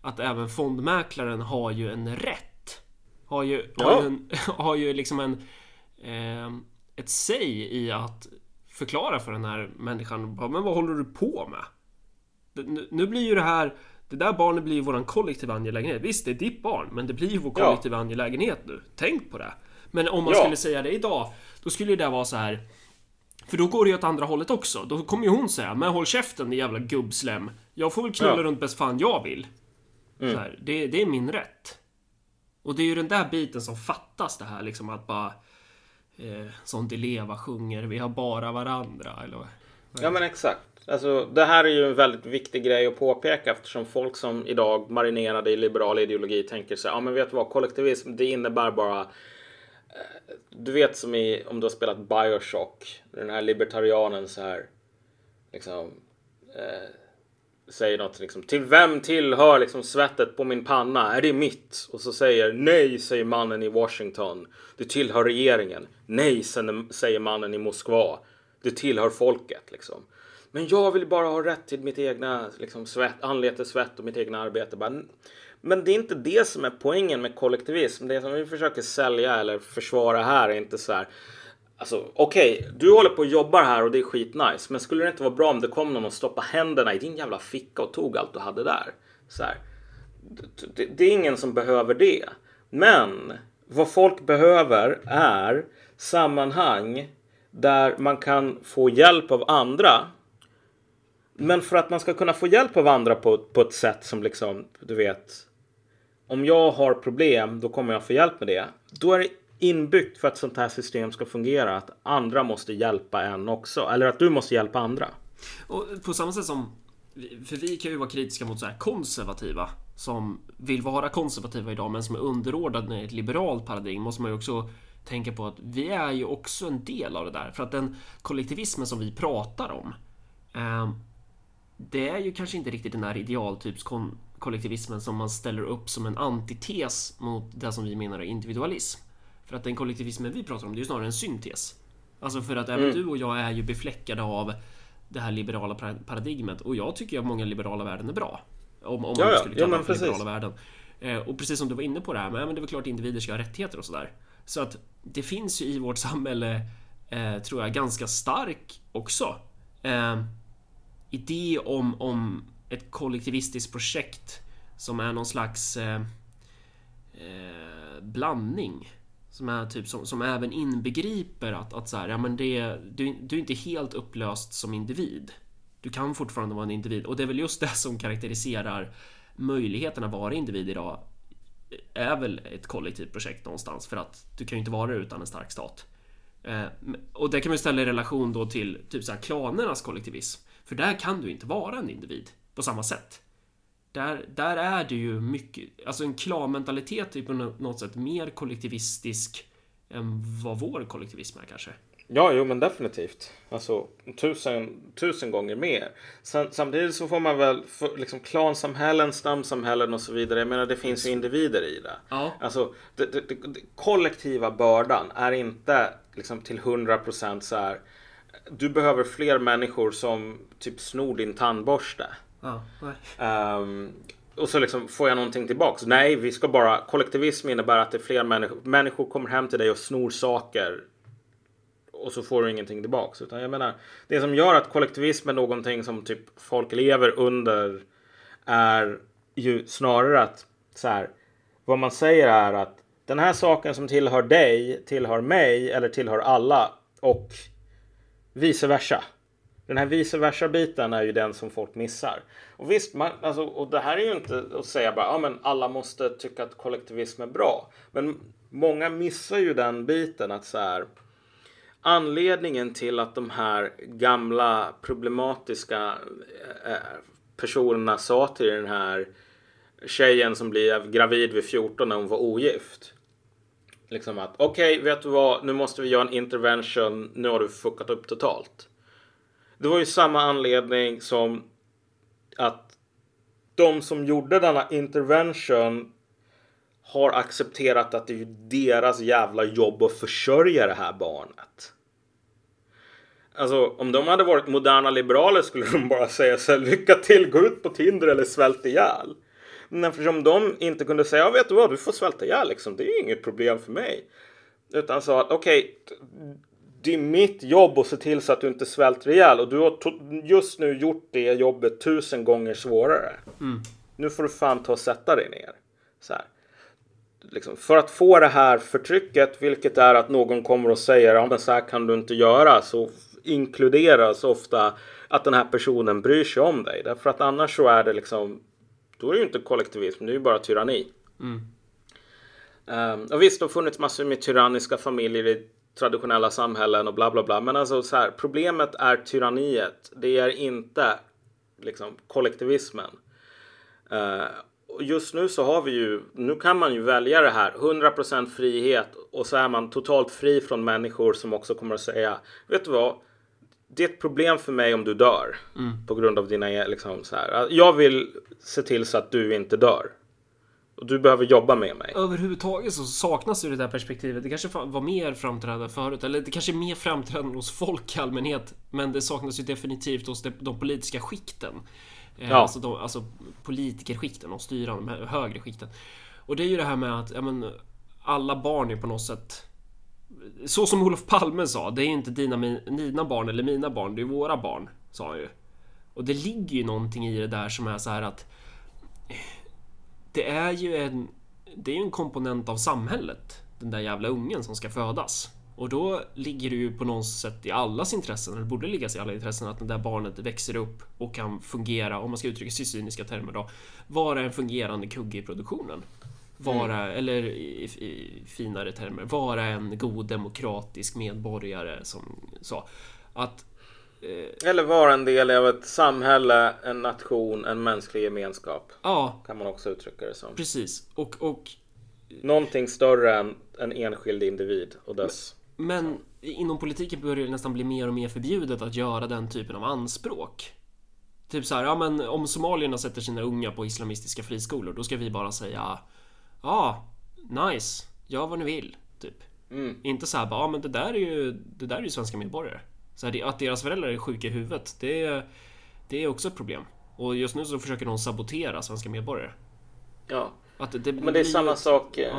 Speaker 2: att även fondmäklaren har ju en rätt. Har ju, ja. har ju, en, har ju liksom en eh, ett säg i att förklara för den här människan Men vad håller du på med? Nu blir ju det här Det där barnet blir ju våran kollektiva angelägenhet Visst, det är ditt barn Men det blir ju vår kollektiva ja. angelägenhet nu Tänk på det Men om man ja. skulle säga det idag Då skulle det vara så här för då går det ju åt andra hållet också. Då kommer ju hon säga Men håll käften din jävla gubbslem. Jag får väl knulla ja. runt bäst fan jag vill. Mm. Här, det, det är min rätt. Och det är ju den där biten som fattas det här liksom att bara eh, som Di Leva sjunger, vi har bara varandra. Eller vad?
Speaker 1: Ja men exakt. Alltså, det här är ju en väldigt viktig grej att påpeka eftersom folk som idag marinerade i liberal ideologi tänker sig, ja men vet du vad, kollektivism det innebär bara eh, du vet som i, om du har spelat Bioshock, den här libertarianen så här, liksom, eh, säger något liksom, till vem tillhör liksom svettet på min panna? Är det mitt? Och så säger nej, säger mannen i Washington. Det tillhör regeringen. Nej, säger mannen i Moskva. Det tillhör folket liksom. Men jag vill bara ha rätt till mitt egna liksom, svett, anletes svett och mitt egna arbete. Bara, men det är inte det som är poängen med kollektivism. Det som vi försöker sälja eller försvara här är inte så här Alltså okej, okay, du håller på och jobbar här och det är skitnice. Men skulle det inte vara bra om det kom någon och stoppade händerna i din jävla ficka och tog allt du hade där? Så här. Det, det är ingen som behöver det. Men vad folk behöver är sammanhang där man kan få hjälp av andra. Men för att man ska kunna få hjälp av andra på, på ett sätt som liksom, du vet. Om jag har problem, då kommer jag få hjälp med det. Då är det inbyggt för att sånt här system ska fungera att andra måste hjälpa en också. Eller att du måste hjälpa andra.
Speaker 2: Och på samma sätt som för vi kan ju vara kritiska mot så här konservativa som vill vara konservativa idag men som är underordnade ett liberalt paradigm måste man ju också tänka på att vi är ju också en del av det där. För att den kollektivismen som vi pratar om eh, det är ju kanske inte riktigt den här idealtypskollektivismen som man ställer upp som en antites mot det som vi menar är individualism. För att den kollektivismen vi pratar om, det är ju snarare en syntes. Alltså för att även mm. du och jag är ju befläckade av det här liberala paradigmet och jag tycker att många liberala värden är bra. Om, om
Speaker 1: ja,
Speaker 2: man skulle kalla
Speaker 1: ja,
Speaker 2: det liberala värden. Eh, och precis som du var inne på det här, men, men det är väl klart individer ska ha rättigheter och sådär. Så att det finns ju i vårt samhälle, eh, tror jag, ganska stark också eh, idé om, om ett kollektivistiskt projekt som är någon slags eh, blandning. Som är typ som, som även inbegriper att, att så här, ja men det, du, du är inte helt upplöst som individ. Du kan fortfarande vara en individ och det är väl just det som karaktäriserar möjligheten att vara individ idag är väl ett kollektivt projekt någonstans för att du kan ju inte vara det utan en stark stat. Eh, och det kan man ställa i relation då till typ så här klanernas kollektivism. För där kan du inte vara en individ på samma sätt. Där, där är det ju mycket, alltså en klanmentalitet är på något sätt mer kollektivistisk än vad vår kollektivism är kanske.
Speaker 1: Ja, jo men definitivt. Alltså tusen, tusen gånger mer. Sen, samtidigt så får man väl, för, liksom klansamhällen, stamsamhällen och så vidare. Jag menar det finns ju individer i det.
Speaker 2: Ja.
Speaker 1: Alltså det, det, det, kollektiva bördan är inte liksom till hundra procent så här. Du behöver fler människor som typ snor din tandborste.
Speaker 2: Ja,
Speaker 1: um, och så liksom får jag någonting tillbaks. Nej, vi ska bara kollektivism innebär att det är fler människor. Människor kommer hem till dig och snor saker och så får du ingenting tillbaks. Utan jag menar, det som gör att kollektivism är någonting som typ folk lever under är ju snarare att så här, vad man säger är att den här saken som tillhör dig tillhör mig eller tillhör alla och vice versa. Den här vice versa biten är ju den som folk missar. Och visst, man, alltså, och det här är ju inte att säga bara ja, men alla måste tycka att kollektivism är bra. Men många missar ju den biten att så här anledningen till att de här gamla problematiska eh, personerna sa till den här tjejen som blev gravid vid 14 när hon var ogift. Liksom att okej, okay, vet du vad, nu måste vi göra en intervention, nu har du fuckat upp totalt. Det var ju samma anledning som att de som gjorde denna intervention har accepterat att det är deras jävla jobb att försörja det här barnet. Alltså om de hade varit moderna liberaler skulle de bara säga så här, lycka till, gå ut på Tinder eller svält ihjäl. Men eftersom de inte kunde säga, ja, vet du vad, du får svälta ihjäl liksom, det är inget problem för mig. Utan sa att okej, okay, det är mitt jobb att se till så att du inte svälter ihjäl och du har just nu gjort det jobbet tusen gånger svårare.
Speaker 2: Mm.
Speaker 1: Nu får du fan ta och sätta dig ner. Så här liksom, för att få det här förtrycket, vilket är att någon kommer och säger ja men så här kan du inte göra, så inkluderas ofta att den här personen bryr sig om dig. Därför att annars så är det liksom, då är det ju inte kollektivism, det är ju bara tyranni.
Speaker 2: Mm.
Speaker 1: Um, och visst, det har funnits massor med tyranniska familjer i traditionella samhällen och bla bla bla. Men alltså så här, problemet är tyranniet. Det är inte liksom kollektivismen. Uh, just nu så har vi ju, nu kan man ju välja det här, 100% frihet och så är man totalt fri från människor som också kommer att säga, vet du vad? Det är ett problem för mig om du dör
Speaker 2: mm.
Speaker 1: på grund av dina, liksom så här. Jag vill se till så att du inte dör. Och du behöver jobba med mig.
Speaker 2: Överhuvudtaget så saknas ju det där perspektivet. Det kanske var mer framträdande förut, eller det kanske är mer framträdande hos folk i allmänhet. Men det saknas ju definitivt hos de politiska skikten. Eh, ja. Alltså, de, alltså politikerskikten, de styrande, de högre skikten. Och det är ju det här med att ja, men, alla barn är på något sätt så som Olof Palme sa, det är inte dina, mina barn eller mina barn, det är våra barn, sa han ju. Och det ligger ju någonting i det där som är så här att det är ju en, det är en komponent av samhället, den där jävla ungen som ska födas. Och då ligger det ju på något sätt i allas intressen, eller borde ligga i alla intressen, att det där barnet växer upp och kan fungera, om man ska uttrycka sig i cyniska termer då, vara en fungerande kugge i produktionen. Vara, mm. eller i, i, finare termer, vara en god demokratisk medborgare som sa. Att
Speaker 1: Eller vara en del av ett samhälle, en nation, en mänsklig gemenskap.
Speaker 2: Ja,
Speaker 1: Kan man också uttrycka det som.
Speaker 2: precis. Och, och
Speaker 1: Någonting större än en enskild individ och dess...
Speaker 2: Men inom politiken börjar det nästan bli mer och mer förbjudet att göra den typen av anspråk. Typ så här, ja men om somalierna sätter sina unga på islamistiska friskolor, då ska vi bara säga Ja, nice, gör vad ni vill, typ. Inte så här bara, ja men det där är ju, det där är ju svenska medborgare. Så här, att deras föräldrar är sjuka i huvudet, det är, det är också ett problem. Och just nu så försöker de sabotera svenska medborgare.
Speaker 1: Ja.
Speaker 2: Att det,
Speaker 1: Men det är samma sak. eh,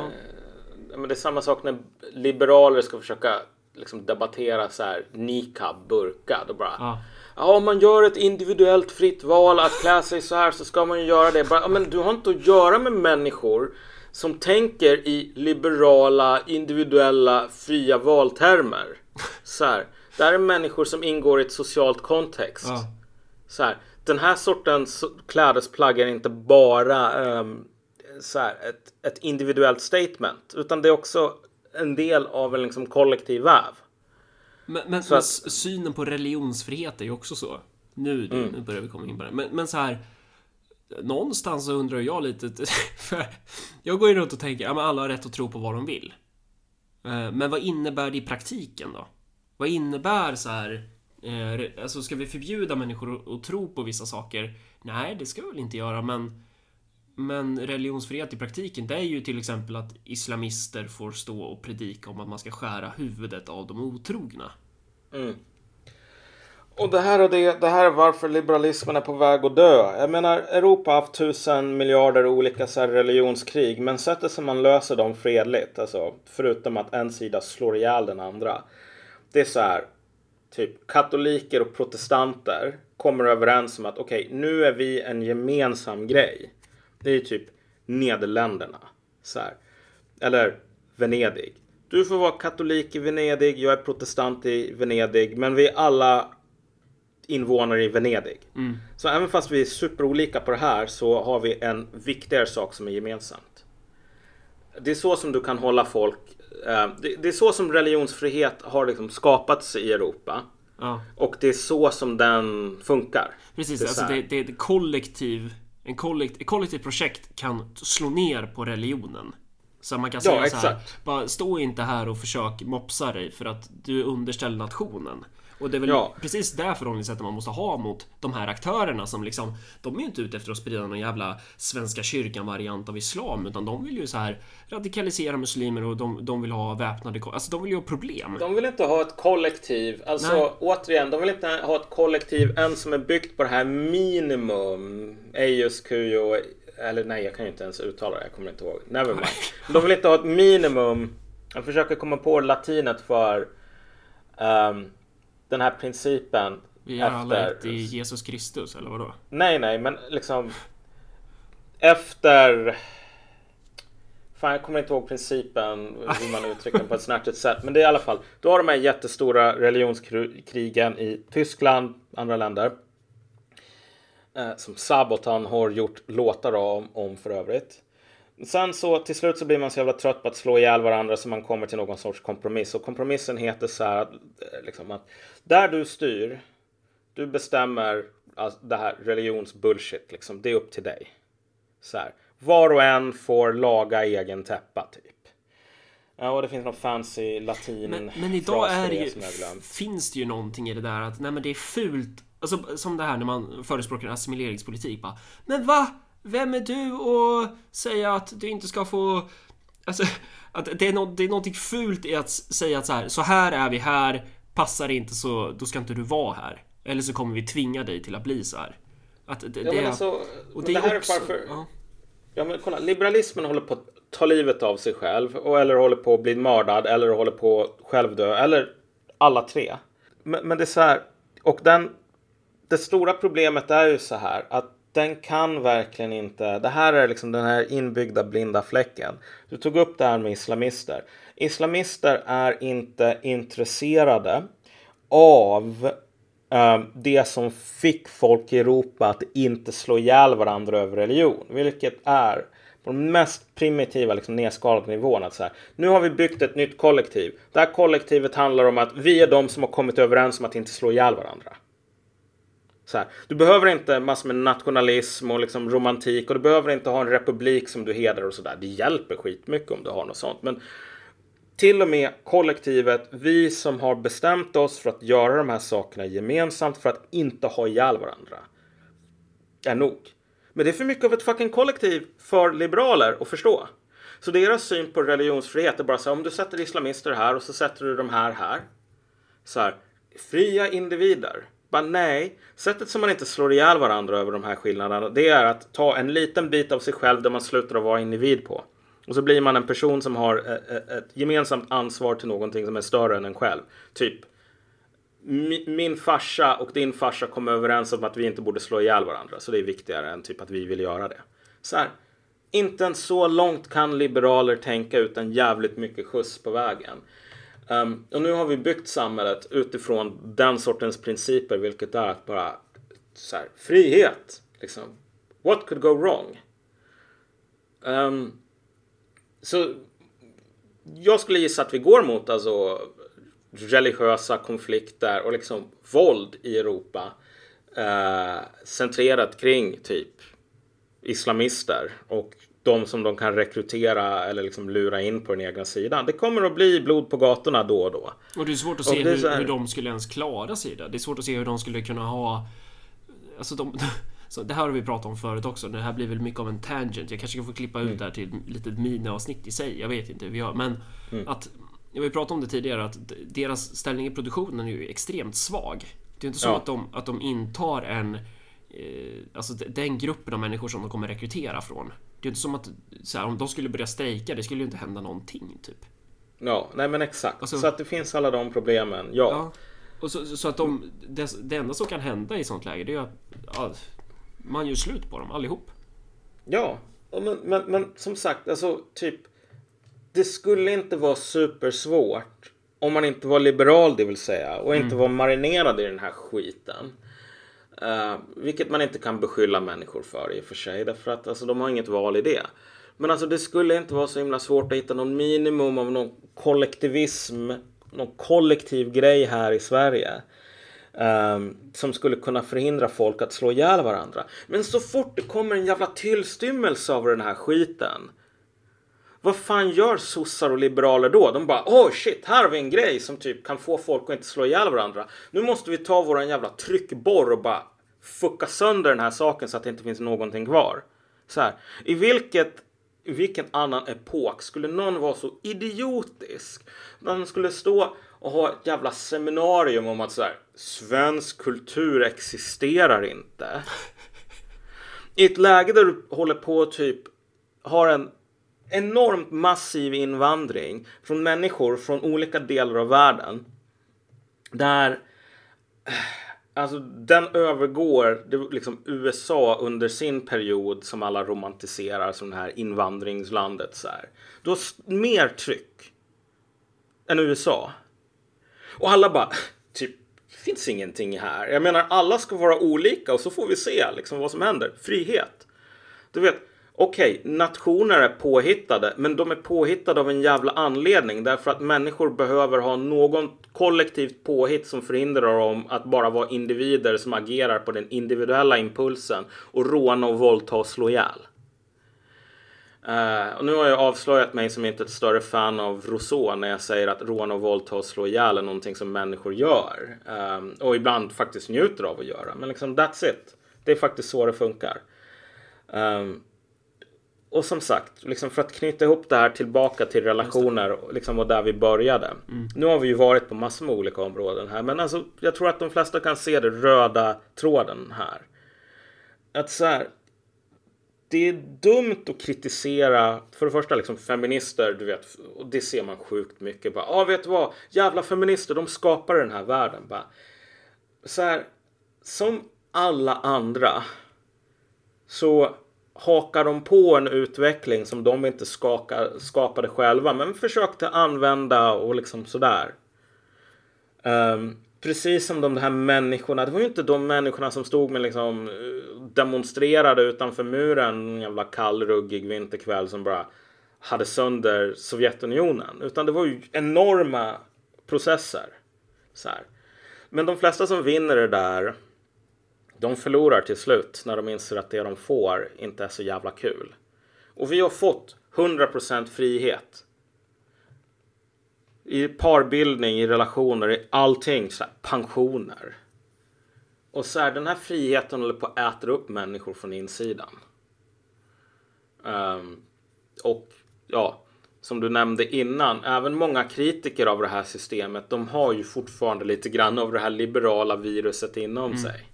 Speaker 1: Men det är samma sak när liberaler ska försöka liksom debattera så här niqab, burka. Då bara.
Speaker 2: Ja.
Speaker 1: Ja, om man gör ett individuellt fritt val att klä sig så här så ska man ju göra det. Bara, ja, men du har inte att göra med människor som tänker i liberala, individuella, fria valtermer. Så här. Det här är människor som ingår i ett socialt kontext.
Speaker 2: Ja.
Speaker 1: Så här, den här sortens klädesplagg är inte bara ehm, så här, ett, ett individuellt statement. Utan det är också en del av en liksom kollektiv väv.
Speaker 2: Men, men,
Speaker 1: Så
Speaker 2: men
Speaker 1: att-
Speaker 2: synen på religionsfrihet är ju också så. Nu,
Speaker 1: Mm.
Speaker 2: nu börjar vi komma in på det. Men, men så här. Någonstans så undrar jag lite. För jag går ju runt och tänker att alla har rätt att tro på vad de vill. Eh, Men vad innebär det i praktiken då? Vad innebär så här? eh, Alltså ska vi förbjuda människor att- tro på vissa saker? Nej, det ska vi väl inte göra, men men religionsfrihet i praktiken, det är ju till exempel att islamister får stå och predika om att man ska skära huvudet av de otrogna. Mm.
Speaker 1: Och det här, är det, det här är varför liberalismen är på väg att dö. Jag menar, Europa har haft tusen miljarder olika så här religionskrig. Men sättet som man löser dem fredligt, alltså förutom att en sida slår ihjäl den andra. Det är så här, typ katoliker och protestanter kommer överens om att okej, nu är vi en gemensam grej. Det är typ Nederländerna. Så här. Eller Venedig. Du får vara katolik i Venedig, jag är protestant i Venedig, men vi är alla invånare i Venedig. Så även fast vi är superolika på det här så har vi en viktigare sak som är gemensamt. Det är så som du kan hålla folk... Eh, det, är så som religionsfrihet har liksom skapats i Europa.
Speaker 2: Ja,
Speaker 1: Och det är så som den funkar.
Speaker 2: precis.
Speaker 1: Det är
Speaker 2: alltså det, det är ett kollektiv, en kollektiv, ett kollektivt projekt kan slå ner på religionen. Så man kan
Speaker 1: Ja,
Speaker 2: säga så här, bara stå inte här och försök mopsa dig för att du är underställd nationen. Och det är väl
Speaker 1: Ja.
Speaker 2: precis det förhållningssättet man måste ha mot de här aktörerna som liksom De är ju inte ute efter att sprida någon jävla Svenska kyrkan variant av islam utan de vill ju så här radikalisera muslimer och de, de vill ha väpnade Alltså de vill ju ha problem.
Speaker 1: De vill inte ha ett kollektiv. Alltså
Speaker 2: Nej.
Speaker 1: återigen, de vill inte ha ett kollektiv än som är byggt på det här minimum. Eius, Kujo, eller nej jag kan ju inte ens uttala det. Jag kommer inte ihåg. Never mind. De vill inte ha ett minimum. Jag försöker komma på latinet för ehm, den här principen.
Speaker 2: Vi är alla ett i Jesus Kristus eller vadå?
Speaker 1: Nej, nej, men liksom efter... Fan, jag kommer inte ihåg principen hur man uttrycker den på ett snärtigt sätt. Men det är i alla fall, då har de här jättestora religionskrigen i Tyskland, andra länder. Eh, som Sabotan har gjort låtar om, om för övrigt. Sen så till slut så blir man så jävla trött på att slå ihjäl varandra så man kommer till någon sorts kompromiss. Och kompromissen heter så här att, eh, liksom att där du styr, du bestämmer alltså, det här religionsbullshit liksom. Det är upp till dig. Så här. Var och en får laga egen täppa typ. Ja, och det finns någon fancy latin
Speaker 2: Men, men idag är det ju, finns det ju någonting i det där att nej men det är fult. Alltså som det här när man förespråkar assimileringspolitik bara. Men va? Vem är du och säga att du inte ska få... Alltså att det är, no, det är någonting fult i att säga att så här, så här är vi här. Passar inte så då ska inte du vara här. Eller så kommer vi tvinga dig till att bli så här. Att det,
Speaker 1: Ja,
Speaker 2: det,
Speaker 1: alltså,
Speaker 2: och det,
Speaker 1: det
Speaker 2: är
Speaker 1: här
Speaker 2: också...
Speaker 1: är varför...
Speaker 2: Ja.
Speaker 1: Ja men kolla, liberalismen håller på att ta livet av sig själv. Och, eller håller på att bli mördad. Eller håller på att självdö. Eller alla tre. Men, men det är så här. Och den... Det stora problemet är ju så här. Att den kan verkligen inte. Det här är liksom den här inbyggda blinda fläcken. Du tog upp det här med islamister. Islamister är inte intresserade av eh, det som fick folk i Europa att inte slå ihjäl varandra över religion. Vilket är på den mest primitiva liksom, nedskalade nivån. Att så här, nu har vi byggt ett nytt kollektiv. Det här kollektivet handlar om att vi är de som har kommit överens om att inte slå ihjäl varandra. Så här, du behöver inte massor med nationalism och liksom romantik och du behöver inte ha en republik som du hedrar och sådär. Det hjälper skitmycket om du har något sånt. Men till och med kollektivet, vi som har bestämt oss för att göra de här sakerna gemensamt för att inte ha ihjäl varandra. Är nog. Men det är för mycket av ett fucking kollektiv för liberaler att förstå. Så deras syn på religionsfrihet är bara så här, om du sätter islamister här och så sätter du de här här. Så här, fria individer. Bara nej, sättet som man inte slår ihjäl varandra över de här skillnaderna, det är att ta en liten bit av sig själv där man slutar att vara individ på. Och så blir man en person som har eh, eh, ett gemensamt ansvar till någonting som är större än en själv. Typ, min farsa och din farsa kom överens om att vi inte borde slå ihjäl varandra. Så det är viktigare än typ att vi vill göra det. Så här, inte ens så långt kan liberaler tänka utan jävligt mycket skjuts på vägen. Um, och nu har vi byggt samhället utifrån den sortens principer, vilket är att bara så här, frihet. Liksom. What could go wrong? Um, så jag skulle gissa att vi går mot alltså religiösa konflikter och liksom våld i Europa eh, centrerat kring typ islamister och de som de kan rekrytera eller liksom lura in på den egna sidan. Det kommer att bli blod på gatorna då och då.
Speaker 2: Och det är svårt att se hur, här... hur de skulle ens klara sig där. Det är svårt att se hur de skulle kunna ha... Alltså de... Så det här har vi pratat om förut också. Det här blir väl mycket av en tangent. Jag kanske kan få klippa ut mm. det här till ett litet miniavsnitt i sig. Jag vet inte. Vi har, men mm. att jag har ju pratat om det tidigare att deras ställning i produktionen är ju extremt svag. Det är inte så ja. att, de, att de intar en eh, Alltså den gruppen av människor som de kommer rekrytera från. Det är inte som att så här, om de skulle börja strejka, det skulle ju inte hända någonting typ.
Speaker 1: Ja, nej men exakt. Alltså, så att det finns alla de problemen, ja. ja.
Speaker 2: Och så, så, att de, det, det enda som kan hända i sånt läge det är att ja, man gör slut på dem allihop.
Speaker 1: Ja, men, men, men som sagt, alltså typ det skulle inte vara supersvårt om man inte var liberal, det vill säga, och inte mm. var marinerad i den här skiten. Uh, vilket man inte kan beskylla människor för i och för sig, därför att alltså, de har inget val i det. Men alltså det skulle inte vara så himla svårt att hitta någon minimum av någon kollektivism, någon kollektiv grej här i Sverige. Um, som skulle kunna förhindra folk att slå ihjäl varandra. Men så fort det kommer en jävla tillstymmelse av den här skiten vad fan gör sossar och liberaler då? De bara oh shit, här har vi en grej som typ kan få folk att inte slå ihjäl varandra. Nu måste vi ta våran jävla tryckborr och bara fucka sönder den här saken så att det inte finns någonting kvar. Så här, i vilket i vilken annan epok skulle någon vara så idiotisk? Man skulle stå och ha ett jävla seminarium om att så här, svensk kultur existerar inte. I ett läge där du håller på och typ har en enormt massiv invandring från människor från olika delar av världen. Där Alltså den övergår det, liksom USA under sin period som alla romantiserar som det här invandringslandet. Så här. Du har mer tryck än USA. Och alla bara, typ, det finns ingenting här. Jag menar, alla ska vara olika och så får vi se liksom vad som händer. Frihet. Du vet, okej, okay, nationer är påhittade, men de är påhittade av en jävla anledning. Därför att människor behöver ha någon kollektivt påhitt som förhindrar dem att bara vara individer som agerar på den individuella impulsen och råna och våldta och slå ihjäl. Uh, och nu har jag avslöjat mig som inte ett större fan av Rousseau när jag säger att råna och våldta och slå ihjäl är någonting som människor gör. Um, och ibland faktiskt njuter av att göra. Men liksom that's it. Det är faktiskt så det funkar. Um, och som sagt, liksom för att knyta ihop det här tillbaka till relationer liksom, och där vi började. Mm. Nu har vi ju varit på massor med olika områden här, men alltså, jag tror att de flesta kan se det röda tråden här. Att så här, det är dumt att kritisera, för det första liksom feminister, du vet, och det ser man sjukt mycket. Ja, ah, vet du vad? Jävla feminister, de skapar den här världen. Bara, så här, som alla andra så hakar de på en utveckling som de inte skaka, skapade själva men försökte använda och liksom sådär. Um, precis som de här människorna, det var ju inte de människorna som stod med liksom eh, demonstrerade utanför muren en jävla kallruggig vinterkväll som bara hade sönder Sovjetunionen. Utan det var ju enorma processer. Så här. Men de flesta som vinner det där de förlorar till slut när de inser att det de får inte är så jävla kul. Och vi har fått 100% frihet. I parbildning, i relationer, i allting. Så här, pensioner. Och så här, den här friheten håller på att äta upp människor från insidan. Um, och ja, som du nämnde innan, även många kritiker av det här systemet, de har ju fortfarande lite grann av det här liberala viruset inom mm. sig.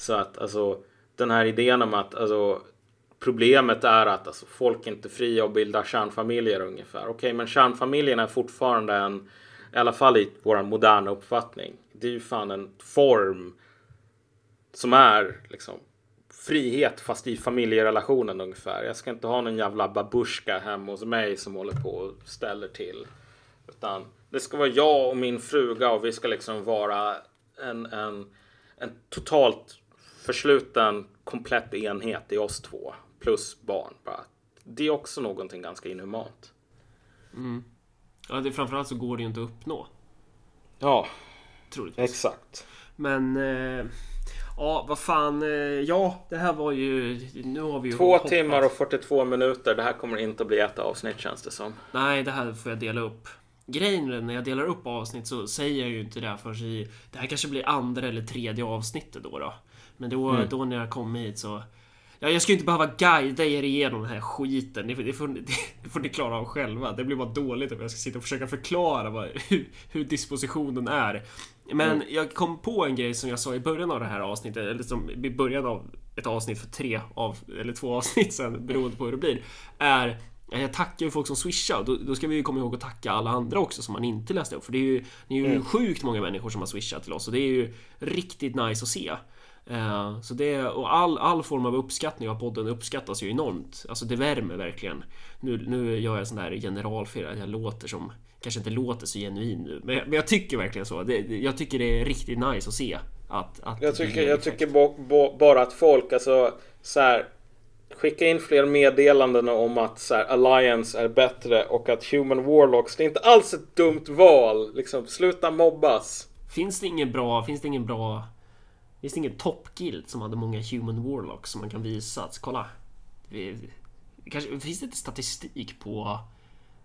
Speaker 1: Så att alltså den här idén om att alltså, problemet är att alltså, folk är inte fria att bilda kärnfamiljer ungefär. Okej, okay, men kärnfamiljen är fortfarande en, i alla fall i vår moderna uppfattning, det är ju fan en form som är liksom frihet fast i familjerelationen ungefär. Jag ska inte ha någon jävla babushka hemma hos mig som håller på och ställer till. Utan det ska vara jag och min fruga och vi ska liksom vara en, en, en totalt försluten komplett enhet i oss två. Plus barn. Bara. Det är också någonting ganska inhumant.
Speaker 2: Mm. Ja, det, framförallt så går det ju inte att uppnå.
Speaker 1: Ja, Troligtvis. exakt.
Speaker 2: Men eh, Ja, vad fan. Eh, ja, det här var ju... Nu har vi ju
Speaker 1: Två hoppat. timmar och 42 minuter. Det här kommer inte att bli ett avsnitt känns det som.
Speaker 2: Nej, det här får jag dela upp. Grejen när jag delar upp avsnitt så säger jag ju inte det förrän i... Det här kanske blir andra eller tredje avsnittet då. då. Men då, mm. då när jag kom hit så... Ja, jag ska ju inte behöva guida er igenom den här skiten. Det, det, får, det får ni klara av själva. Det blir bara dåligt om jag ska sitta och försöka förklara vad, hur, hur dispositionen är. Men mm. jag kom på en grej som jag sa i början av det här avsnittet, eller som i början av ett avsnitt för tre av, eller två avsnitt sen beroende på hur det blir. Är jag tackar ju folk som swishar. Då, då ska vi ju komma ihåg att tacka alla andra också som man inte läste upp. För det är ju, det är ju mm. sjukt många människor som har swishat till oss och det är ju riktigt nice att se. Uh, så det, och all, all form av uppskattning av podden uppskattas ju enormt. Alltså det värmer verkligen. Nu, nu gör jag sån där generalfel, jag låter som kanske inte låter så genuin nu, men, men jag tycker verkligen så. Det, jag tycker det är riktigt nice att se. Att, att
Speaker 1: jag tycker, jag tycker bo, bo, bara att folk, alltså så här, skicka in fler meddelanden om att så här, Alliance är bättre och att Human Warlocks, det är inte alls ett dumt val. Liksom, sluta mobbas.
Speaker 2: Finns det ingen bra, finns det ingen bra Finns det ingen toppguild som hade många Human Warlocks som man kan visa att kolla? Vi, kanske, finns det inte statistik på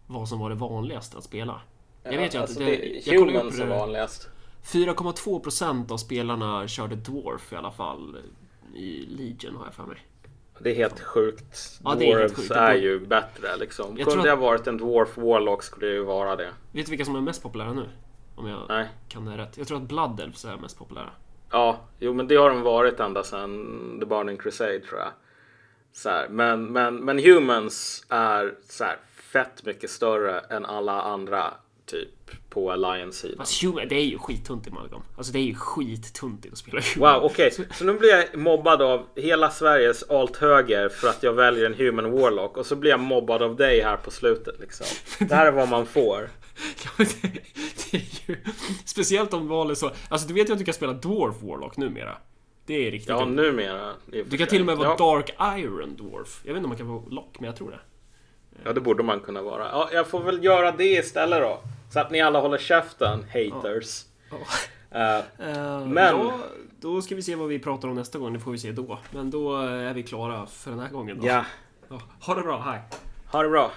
Speaker 2: vad som var det vanligaste att spela.
Speaker 1: Jag vet ju alltså att det, det, jag humans är vanligast.
Speaker 2: 4,2% av spelarna körde Dwarf i alla fall i Legion har jag för mig.
Speaker 1: Det är helt sjukt. Ja, Dwarfs är, helt sjukt. är, ju bättre liksom. Jag Kunde att... jag varit en Dwarf Warlock skulle det ju vara det.
Speaker 2: Vet du vilka som är mest populära nu? Om jag Nej. kan det rätt. Jag tror att Blood Elves är mest populära.
Speaker 1: Ja, jo men det har de varit ända sedan The Burning Crusade tror jag. Så här, men, men, men Humans är så här, fett mycket större än alla andra typ på Alliance-sidan.
Speaker 2: Fast human, det är ju skittunt i Malcolm. Alltså det är ju skittuntigt att spela
Speaker 1: human. Wow, okej. Okay. Så nu blir jag mobbad av hela Sveriges alt-höger för att jag väljer en human warlock och så blir jag mobbad av dig här på slutet liksom. Det här är vad man får.
Speaker 2: ja, det, det, är ju... Speciellt om valet så... Alltså du vet ju att du kan spela Dwarf Warlock numera. Det är riktigt
Speaker 1: Ja, numera.
Speaker 2: Du kan till och med vara ja. Dark Iron Dwarf. Jag vet inte om man kan vara Lock, men jag tror det.
Speaker 1: Ja, det borde man kunna vara. Ja, jag får väl göra det istället då. Så att ni alla håller käften, haters. Ja.
Speaker 2: Uh, uh, men... Då, då ska vi se vad vi pratar om nästa gång. Det får vi se då. Men då är vi klara för den här gången. Då.
Speaker 1: Ja.
Speaker 2: Ha det bra, hej.
Speaker 1: Ha det bra.